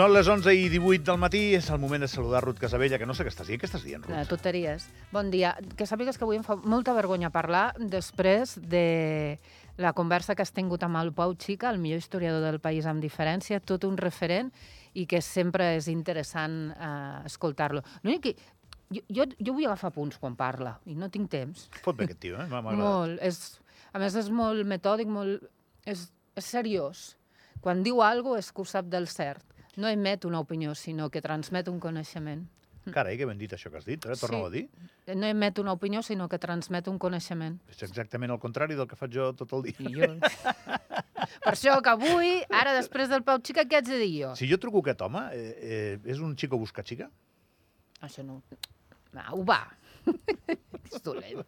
Són les 11 i 18 del matí, és el moment de saludar Ruth Casabella, que no sé què estàs dient. Què estàs dient, Eh, Ruth? Tonteries. Bon dia. Que sàpigues que avui em fa molta vergonya parlar després de la conversa que has tingut amb el Pau Xica, el millor historiador del país amb diferència, tot un referent i que sempre és interessant eh, escoltar-lo. L'únic que jo, jo, jo vull agafar punts quan parla i no tinc temps. Fot bé aquest tio, eh? M'ha agradat. Molt. És, a més, és molt metòdic, molt, és, és seriós. Quan diu alguna cosa és que ho sap del cert. No emet una opinió, sinó que transmet un coneixement. Carai, que ben dit això que has dit, eh? Torna-ho a dir. No emet una opinió, sinó que transmet un coneixement. És exactament el contrari del que faig jo tot el dia. I jo... per això que avui, ara després del Pau Xica, què haig de dir jo? Si jo truco aquest home, eh, eh, és un xico busca xica? Això no... Au, va. és dolent.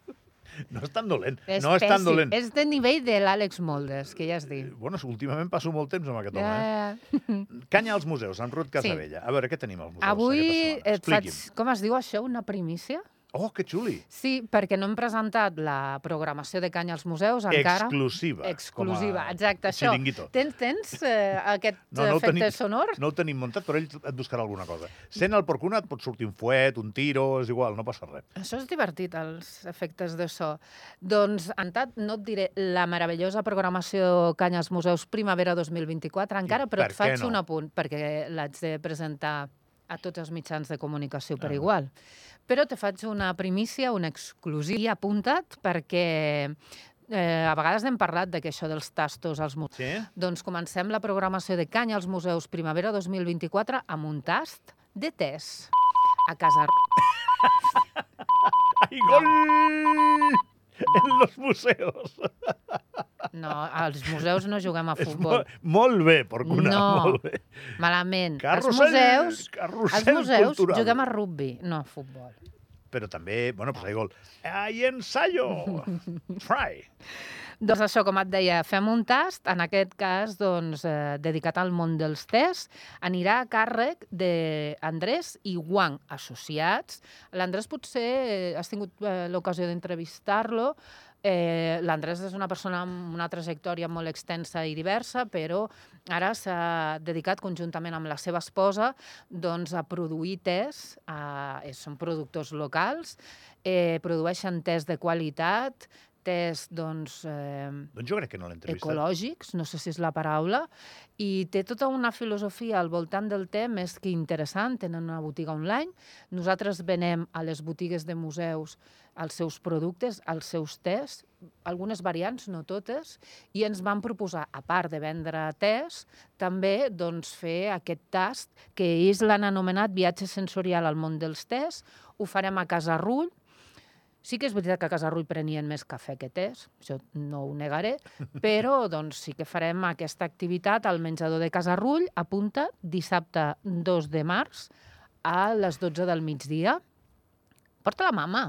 No és tan dolent. És no és tan dolent. És de nivell de l'Àlex Moldes, que ja has dit. Bueno, últimament passo molt temps amb aquest home, eh? Canya als museus, amb Ruth Casabella. A veure, què tenim als museus Avui et faig, com es diu això, una primícia? Oh, que xuli. Sí, perquè no hem presentat la programació de canya als museus encara. Exclusiva. Exclusiva, a exacte, això. Xiringuito. Tens, tens eh, aquest No, no efecte tenim- sonor? No ho tenim muntat, però ell et buscarà alguna cosa. Sent el porcuna et pot sortir un fuet, un tiro, és igual, no passa res. Això és divertit, els efectes de so. Doncs, en tant, no et diré la meravellosa programació Canyes Museus Primavera 2024 encara, però per et faig no? un apunt, perquè l'haig de presentar a tots els mitjans de comunicació per Ah. igual. Però te faig una primícia, una exclusiva, i apunta't perquè eh, a vegades hem parlat de que això dels tastos als museus. Sí? Doncs comencem la programació de Canya als Museus Primavera 2024 amb un tast de tes a Casa ¡Ay, gol! En los museos. No, als museus no juguem a És futbol. molt, molt bé, porcuna, No. molt bé. Malament. Carrusel, als museus, carrusel als museus cultural. juguem a rugby, no a futbol. Però també, bueno, pues hay gol. ¡Hay ensayo! Try! Doncs això, com et deia, fem un tast, en aquest cas, doncs, eh, dedicat al món dels tests, anirà a càrrec d'Andrés i Wang, associats. L'Andrés potser eh, has tingut eh, l'ocasió d'entrevistar-lo, Eh, L'Andrés és una persona amb una trajectòria molt extensa i diversa, però ara s'ha dedicat conjuntament amb la seva esposa doncs, a produir tes, eh, són productors locals, eh, produeixen tes de qualitat, tes doncs, eh, Doncs jo crec que no ecològics, no sé si és la paraula, i té tota una filosofia al voltant del te més que interessant. Tenen una botiga online. Nosaltres venem a les botigues de museus els seus productes, els seus tes, algunes variants, no totes, i ens van proposar, a part de vendre tes, també doncs, fer aquest tast, que ells l'han anomenat viatge sensorial al món dels tes. Ho farem a Casa Rull, Sí que és veritat que a Casa Rull prenien més cafè que tés, això no ho negaré, però doncs, sí que farem aquesta activitat al menjador de Casa Rull, apunta, dissabte 2 de març a les 12 del migdia. Porta la mama.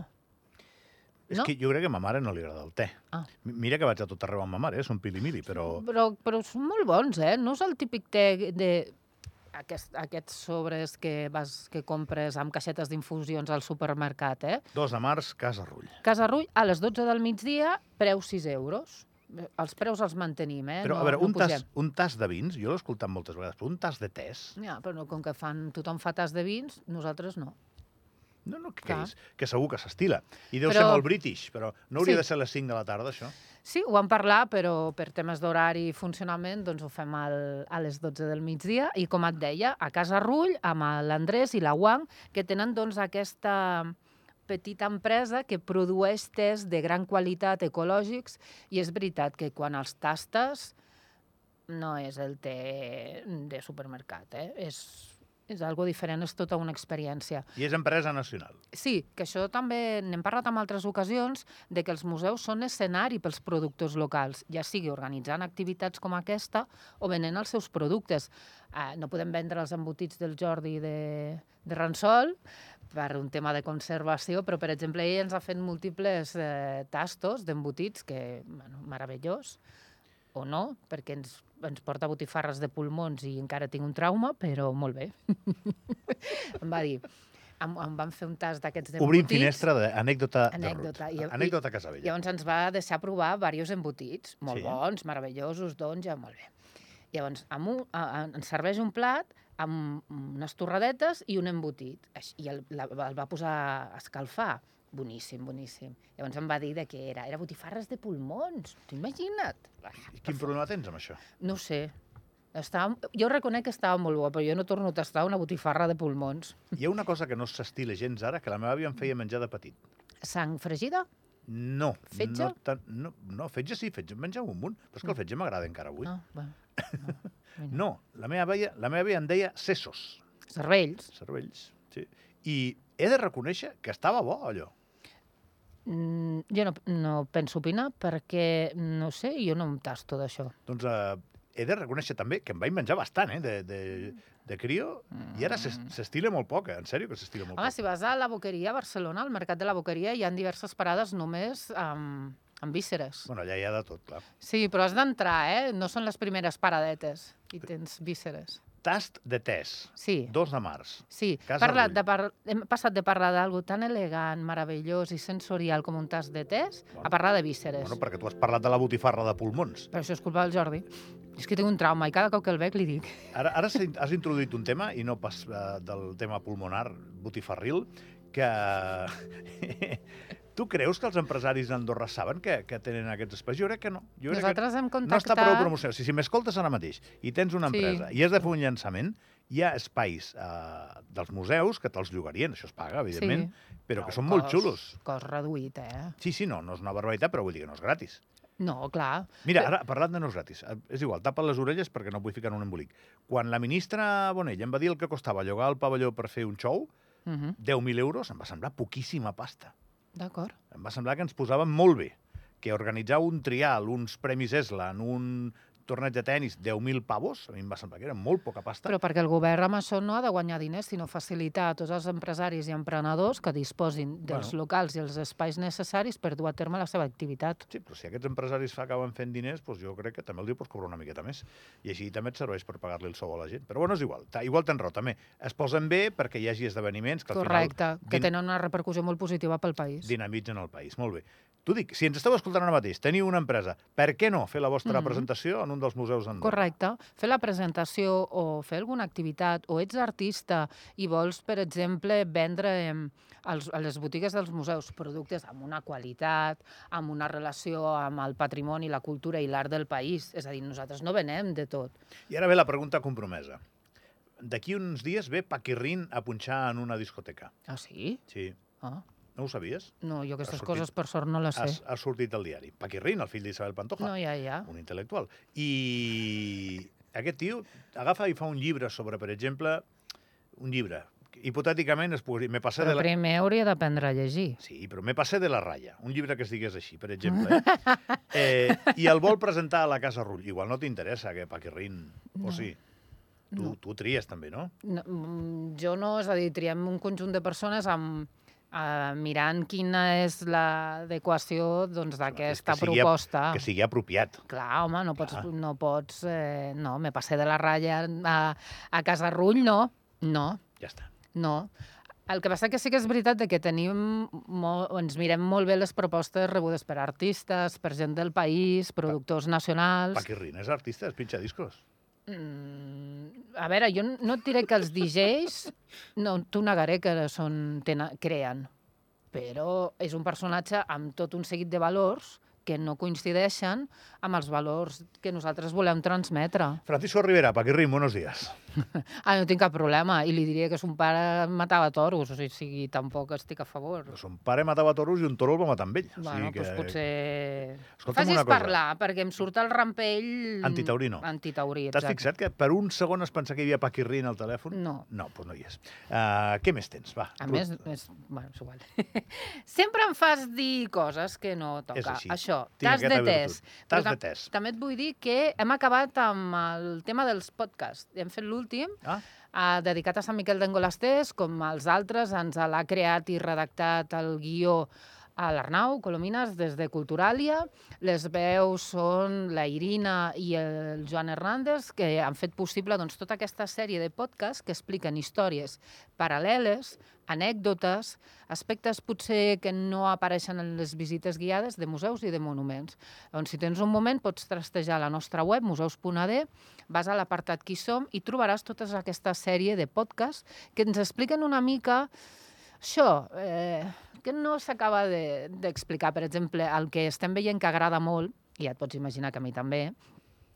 És no? que jo crec que a ma mare no li agrada el te. Ah. Mi- Mira que vaig a tot arreu amb ma mare, eh? són pilimili, però... Però, però són molt bons, eh? No és el típic te de aquest, aquests sobres que, vas, que compres amb caixetes d'infusions al supermercat, eh? 2 de març, Casa Rull. Casa Rull, a les 12 del migdia, preu 6 euros. Els preus els mantenim, eh? Però, no, a veure, no un, tas, un tas de vins, jo l'he escoltat moltes vegades, però un tas de tes... Ja, però no, com que fan, tothom fa tas de vins, nosaltres no. No, no, que, és, que segur que s'estila. I deu Però- ser molt british, però no hauria Sí. de ser a les 5 de la tarda, això? Sí, ho vam parlar, però per temes d'horari i funcionament doncs ho fem al, a les 12 del migdia i, com et deia, a Casa Rull, amb l'Andrés i la Wang, que tenen doncs aquesta petita empresa que produeix tes de gran qualitat ecològics i és veritat que quan els tastes no és el té de supermercat, eh? és, és algo diferent, és tota una experiència. I és empresa nacional. Sí, que això també n'hem parlat en altres ocasions, de que els museus són escenari pels productors locals, ja sigui organitzant activitats com aquesta o venent els seus productes. Eh, no podem vendre els embotits del Jordi de, de Ransol per un tema de conservació, però, per exemple, ell ens ha fet múltiples eh, tastos d'embotits que, bueno, meravellós, o no, perquè ens, ens porta botifarres de pulmons i encara tinc un trauma, però molt bé. em va dir, em, em van fer un tas d'aquests d'embotits. Obrim finestra d'anècdota de Anècdota. Ruth. I- Anècdota Casabella. Llavors ens va deixar provar diversos embotits, molt Sí. bons, meravellosos, doncs ja molt bé. Llavors, amb un, a, a, ens serveix un plat amb unes torradetes i un embotit. I el, la, el va posar a escalfar. Boníssim, boníssim. Llavors em va dir de què era. Era botifarres de pulmons. T'ho imagina't? Ah, I quin problema tens amb això? No sé. Estava, jo reconec que estava molt bo, però jo no torno a tastar una botifarra de pulmons. Hi ha una cosa que no s'estila gens ara, que la meva àvia em feia menjar de petit. Sang fregida? No. Fetge? No, tant, no, no, fetge sí, fetge en menjava un munt, però és que el fetge m'agrada encara avui. No, bueno. No. No, la meva àvia, la meva àvia en deia sessos, Cervells. cervells. Sí. I he de reconèixer que estava bo, allò. Mm, jo no, no penso opinar perquè, no sé, jo no em tasto d'això. Doncs eh, he de reconèixer també que em vaig menjar bastant, eh, de, de, de crio, i ara s'es- s'estila molt poc, eh? en sèrio que s'estila molt Home, poc. si vas a la boqueria a Barcelona, al mercat de la boqueria, hi ha diverses parades només amb, amb vísceres. Bueno, allà hi ha de tot, clar. Sí, però has d'entrar, eh? No són les primeres paradetes i tens vísceres. Tast de tes, Sí, 2 de març. sí. Parla, de par... Hem passat de parlar d'algo tan elegant, meravellós i sensorial com un tas de tes Bueno. a parlar de vísceres. Bueno, perquè tu has parlat de la botifarra de pulmons. Però això és culpa del Jordi. És que tinc un trauma i cada cop que el veig li dic. Ara, ara has introduït un tema, i no pas eh, del tema pulmonar, botifarril, que... tu creus que els empresaris d'Andorra saben que, que tenen aquests espais? Jo crec que no. Jo crec Nosaltres hem que no està contactat... prou promocionat. Si, si m'escoltes ara mateix i tens una Sí. empresa i has de fer un llançament, hi ha espais eh, dels museus que te'ls llogarien, això es paga, evidentment, però que són molt cost- xulos. Cost reduït, eh? Sí, sí, no, no és una barbaritat, però vull dir que no és gratis. No, clar. Mira, ara, parlant de no és gratis, eh, és igual, tapa les orelles perquè no vull ficar en un embolic. Quan la ministra Bonell em va dir el que costava llogar el pavelló per fer un show, Uh -huh. 10.000 euros, em va semblar poquíssima pasta. D'acord. Em va semblar que ens posàvem molt bé. Que organitzar un trial, uns premis Eslan, un torneig de tennis, 10.000 pavos, a mi em va semblar que era molt poca pasta. Però perquè el govern amb això no ha de guanyar diners, sinó facilitar a tots els empresaris i emprenedors que disposin dels Bueno. locals i els espais necessaris per dur a terme la seva activitat. Sí, però si aquests empresaris fa acaben fent diners, doncs jo crec que també el dia pots cobrar una miqueta més. I així també et serveix per pagar-li el sou a la gent. Però bueno, és igual. Igual tens raó, també. Es posen bé perquè hi hagi esdeveniments que al Correcte, que din- tenen una repercussió molt positiva pel país. dinamitzen el país. Molt bé. T'ho dic, si ens esteu escoltant ara mateix, teniu una empresa, per què no fer la vostra Mhm. presentació en un dels museus d'Andorra? Correcte. Fer la presentació o fer alguna activitat, o ets artista i vols, per exemple, vendre als, a les botigues dels museus productes amb una qualitat, amb una relació amb el patrimoni, la cultura i l'art del país. És a dir, nosaltres no venem de tot. I ara ve la pregunta compromesa. D'aquí uns dies ve Paquirrin a punxar en una discoteca. Ah, sí? Sí. Ah. No ho sabies? No, jo aquestes sortit- coses per sort no les sé. Has, ha sortit al diari. Paquirrin, el fill d'Isabel Pantoja. No, ja, ja. un intel·lectual. I aquest tio agafa i fa un llibre sobre, per exemple, un llibre. Hipotèticament es podria... Me passé de Però la... primer hauria d'aprendre a llegir. Sí, però me passé de la ratlla. Un llibre que es digués així, per exemple. Eh? eh, I el vol presentar a la Casa Rull. Igual no t'interessa, que Paquirrin... O No. sí? Tu, No. tu tries, també, no? No, mm, jo no, és a dir, triem un conjunt de persones amb, uh, mirant quina és l'adequació doncs, d'aquesta que sigui proposta. Que sigui apropiat. Clar, home, no pots... Clar. No, pots eh, no, me passé de la ratlla a, a Casa Rull, no. No, Ja està. no. El que passa que sí que és veritat que tenim molt, ens mirem molt bé les propostes rebudes per artistes, per gent del país, productors nacionals... Paquirrin és artista, és pinxa discos. Mm, a veure, jo no et diré que els DJs, no t'ho negaré que són, tenen, creen, però és un personatge amb tot un seguit de valors que no coincideixen amb els valors que nosaltres volem transmetre. Francisco Rivera, Paquirrin, buenos días. Ah, no tinc cap problema, i li diria que son pare matava toros, o sigui, tampoc estic a favor. Son pare matava toros i un toro el va matar amb ell. Bueno, doncs potser... Escolta'm Facis una cosa. parlar, perquè em surt el rampell... Antitaurino. Antitaurí, T'has exacte. fixat que per un segon es pensa que hi havia Paquirrin al telèfon? No. No, doncs no hi és. Uh, què més tens? Va. A Ruth. més, és, bueno, és igual. Sempre em fas dir coses que no toca. És així. Això, Tinc tas de aquesta tes. virtut. Però Tas de tam- tes. També et vull dir que hem acabat amb el tema dels podcasts. Hem fet l'últim, Ah, eh, dedicat a Sant Miquel d'Engolasters, com els altres, ens l'ha creat i redactat el guió a l'Arnau Colomines des de Culturàlia. Les veus són la Irina i el Joan Hernández, que han fet possible doncs, tota aquesta sèrie de podcasts que expliquen històries paral·leles, anècdotes, aspectes potser que no apareixen en les visites guiades de museus i de monuments. Doncs si tens un moment pots trastejar la nostra web, museus.ad, vas a l'apartat Qui som i trobaràs tota aquesta sèrie de podcasts que ens expliquen una mica això, eh, que no s'acaba d'explicar. De, per exemple, el que estem veient que agrada molt, i ja et pots imaginar que a mi també,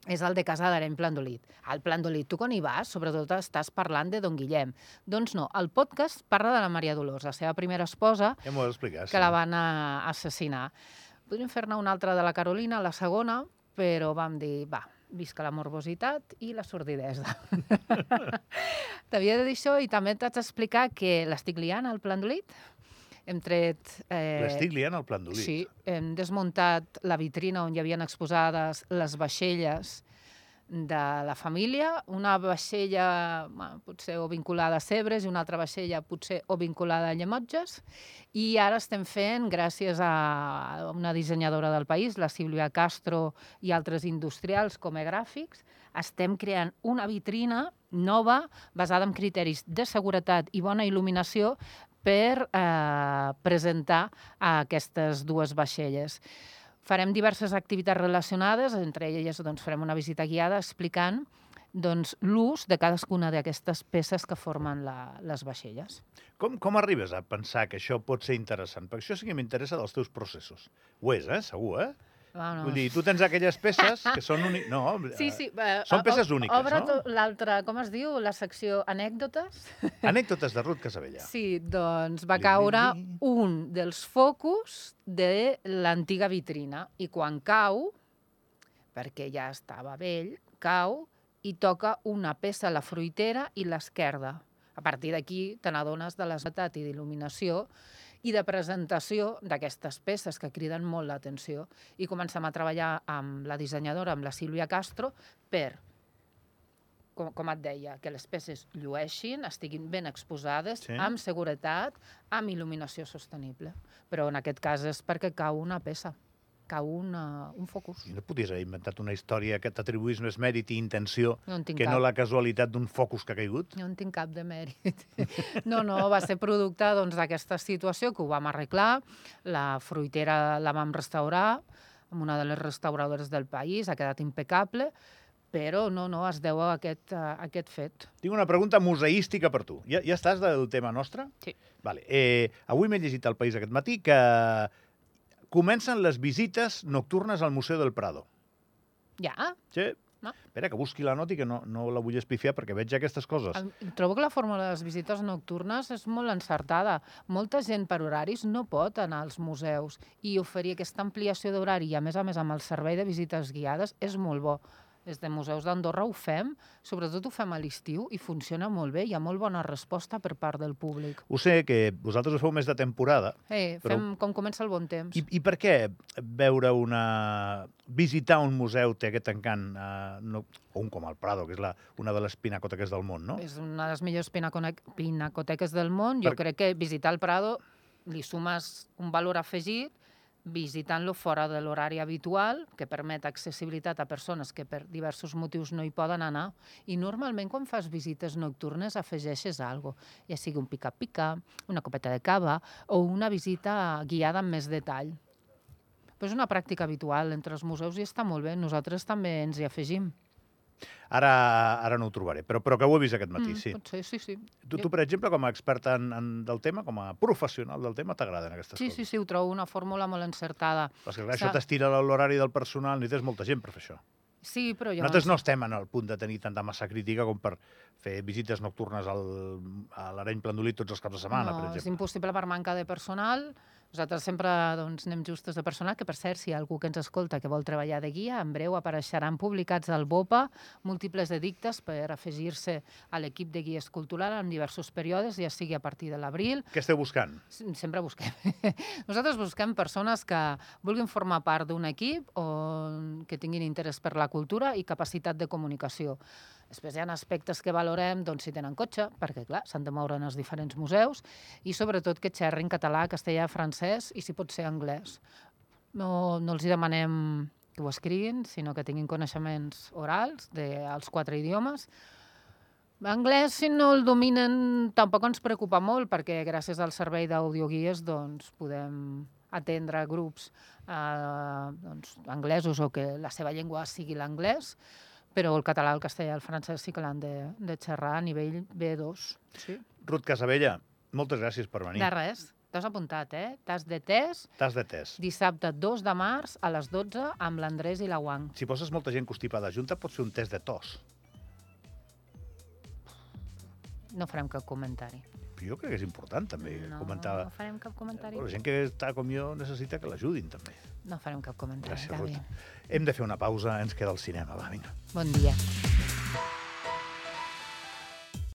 és el de Casa d'Areny Plandolit. Al Plandolit, tu quan hi vas, sobretot estàs parlant de Don Guillem. Doncs no, el podcast parla de la Maria Dolors, la seva primera esposa, ja explicar, que sí. la van assassinar. Podríem fer-ne una altra de la Carolina, la segona, però vam dir, va, visca la morbositat i la sordidesa. T'havia de dir això i també t'haig d'explicar que l'estic liant al Plandolit. Hem tret... Eh, L'estic liant al Plandolit. Sí, hem desmuntat la vitrina on hi havien exposades les vaixelles de la família, una vaixella bueno, potser o vinculada a Cebres i una altra vaixella potser o vinculada a Llemotges i ara estem fent, gràcies a una dissenyadora del país, la Sílvia Castro i altres industrials com gràfics, estem creant una vitrina nova basada en criteris de seguretat i bona il·luminació per eh, presentar aquestes dues vaixelles. Farem diverses activitats relacionades, entre elles doncs, farem una visita guiada explicant doncs, l'ús de cadascuna d'aquestes peces que formen la, les vaixelles. Com, com arribes a pensar que això pot ser interessant? Perquè això sí que m'interessa dels teus processos. Ho és, eh? Segur, eh? Bueno, Vull dir, tu tens aquelles peces que són úniques... No, sí, sí. Uh, són peces úniques, obre no? l'altra, com es diu, la secció anècdotes. Anècdotes de Ruth Casabella. Sí, doncs va caure un dels focus de l'antiga vitrina i quan cau, perquè ja estava vell, cau i toca una peça a la fruitera i l'esquerda. A partir d'aquí te n'adones de l'estat i d'il·luminació i de presentació d'aquestes peces que criden molt l'atenció. I comencem a treballar amb la dissenyadora, amb la Sílvia Castro, per com, com et deia, que les peces llueixin, estiguin ben exposades, sí. amb seguretat, amb il·luminació sostenible. Però en aquest cas és perquè cau una peça cau una, un focus. I no podies haver inventat una història que t'atribuís més mèrit i intenció no que cap. no la casualitat d'un focus que ha caigut? No en tinc cap de mèrit. No, no, va ser producte doncs, d'aquesta doncs, situació que ho vam arreglar. La fruitera la vam restaurar amb una de les restauradores del país, ha quedat impecable, però no, no, es deu a aquest, a aquest fet. Tinc una pregunta museística per tu. Ja, ja estàs del tema nostre? Sí. Vale. Eh, avui m'he llegit al País aquest matí que comencen les visites nocturnes al Museu del Prado. Ja? Sí. No? Espera, que busqui la nota i que no, no la vull espifiar perquè veig aquestes coses. El, trobo que la fórmula de les visites nocturnes és molt encertada. Molta gent per horaris no pot anar als museus i oferir aquesta ampliació d'horari i, a més a més, amb el servei de visites guiades és molt bo des de Museus d'Andorra ho fem, sobretot ho fem a l'estiu i funciona molt bé, hi ha molt bona resposta per part del públic. Ho sé, que vosaltres ho feu més de temporada. Eh, però... fem com comença el bon temps. I, I per què veure una... visitar un museu té aquest encant, eh, no... un com el Prado, que és la, una de les pinacoteques del món, no? És una de les millors pinacoteques del món. Jo per... crec que visitar el Prado li sumes un valor afegit visitant-lo fora de l'horari habitual, que permet accessibilitat a persones que per diversos motius no hi poden anar. I normalment quan fas visites nocturnes afegeixes cosa, ja sigui un pica-pica, una copeta de cava o una visita guiada amb més detall. Però és una pràctica habitual entre els museus i està molt bé. Nosaltres també ens hi afegim. Ara, ara no ho trobaré, però, però que ho he vist aquest matí, mm, sí. Potser, sí, sí. Tu, tu, per exemple, com a experta en, en, del tema, com a professional del tema, t'agraden aquestes sí, coses? Sí, sí, sí, ho trobo una fórmula molt encertada. Però és que clar, això t'estira l'horari del personal, ni tens molta gent per fer això. Sí, però jo... Nosaltres no estem en el punt de tenir tanta massa crítica com per fer visites nocturnes al, a l'Areny Plandolit tots els caps de setmana, no, per exemple. és impossible per manca de personal. Nosaltres sempre doncs, anem justos de personal, que per cert, si hi ha algú que ens escolta que vol treballar de guia, en breu apareixeran publicats al BOPA múltiples edictes per afegir-se a l'equip de guies cultural en diversos períodes, ja sigui a partir de l'abril. Què esteu buscant? Sempre busquem. Nosaltres busquem persones que vulguin formar part d'un equip o que tinguin interès per la cultura i capacitat de comunicació. Després hi ha aspectes que valorem, doncs, si tenen cotxe, perquè, clar, s'han de moure en els diferents museus, i sobretot que xerrin català, castellà, francès i, si pot ser, anglès. No, no els hi demanem que ho escriguin, sinó que tinguin coneixements orals dels quatre idiomes. Anglès, si no el dominen, tampoc ens preocupa molt, perquè gràcies al servei d'audioguies doncs, podem atendre grups eh, doncs, anglesos o que la seva llengua sigui l'anglès, però el català, el castellà i el francès sí que l'han de, de xerrar a nivell B2. Sí. Ruth Casabella, moltes gràcies per venir. De res. T'has apuntat, eh? Tas de tes, Tas de tes. dissabte 2 de març a les 12 amb l'Andrés i la Wang. Si poses molta gent constipada junta, pots fer un test de tos. No farem cap comentari. Però jo crec que és important, també, no, comentar... no farem cap comentari. La gent que està com jo necessita que l'ajudin, també. No farem cap comentari. Gràcies. Ruth. Hem de fer una pausa, ens queda el cinema, va, vinga. Bon dia.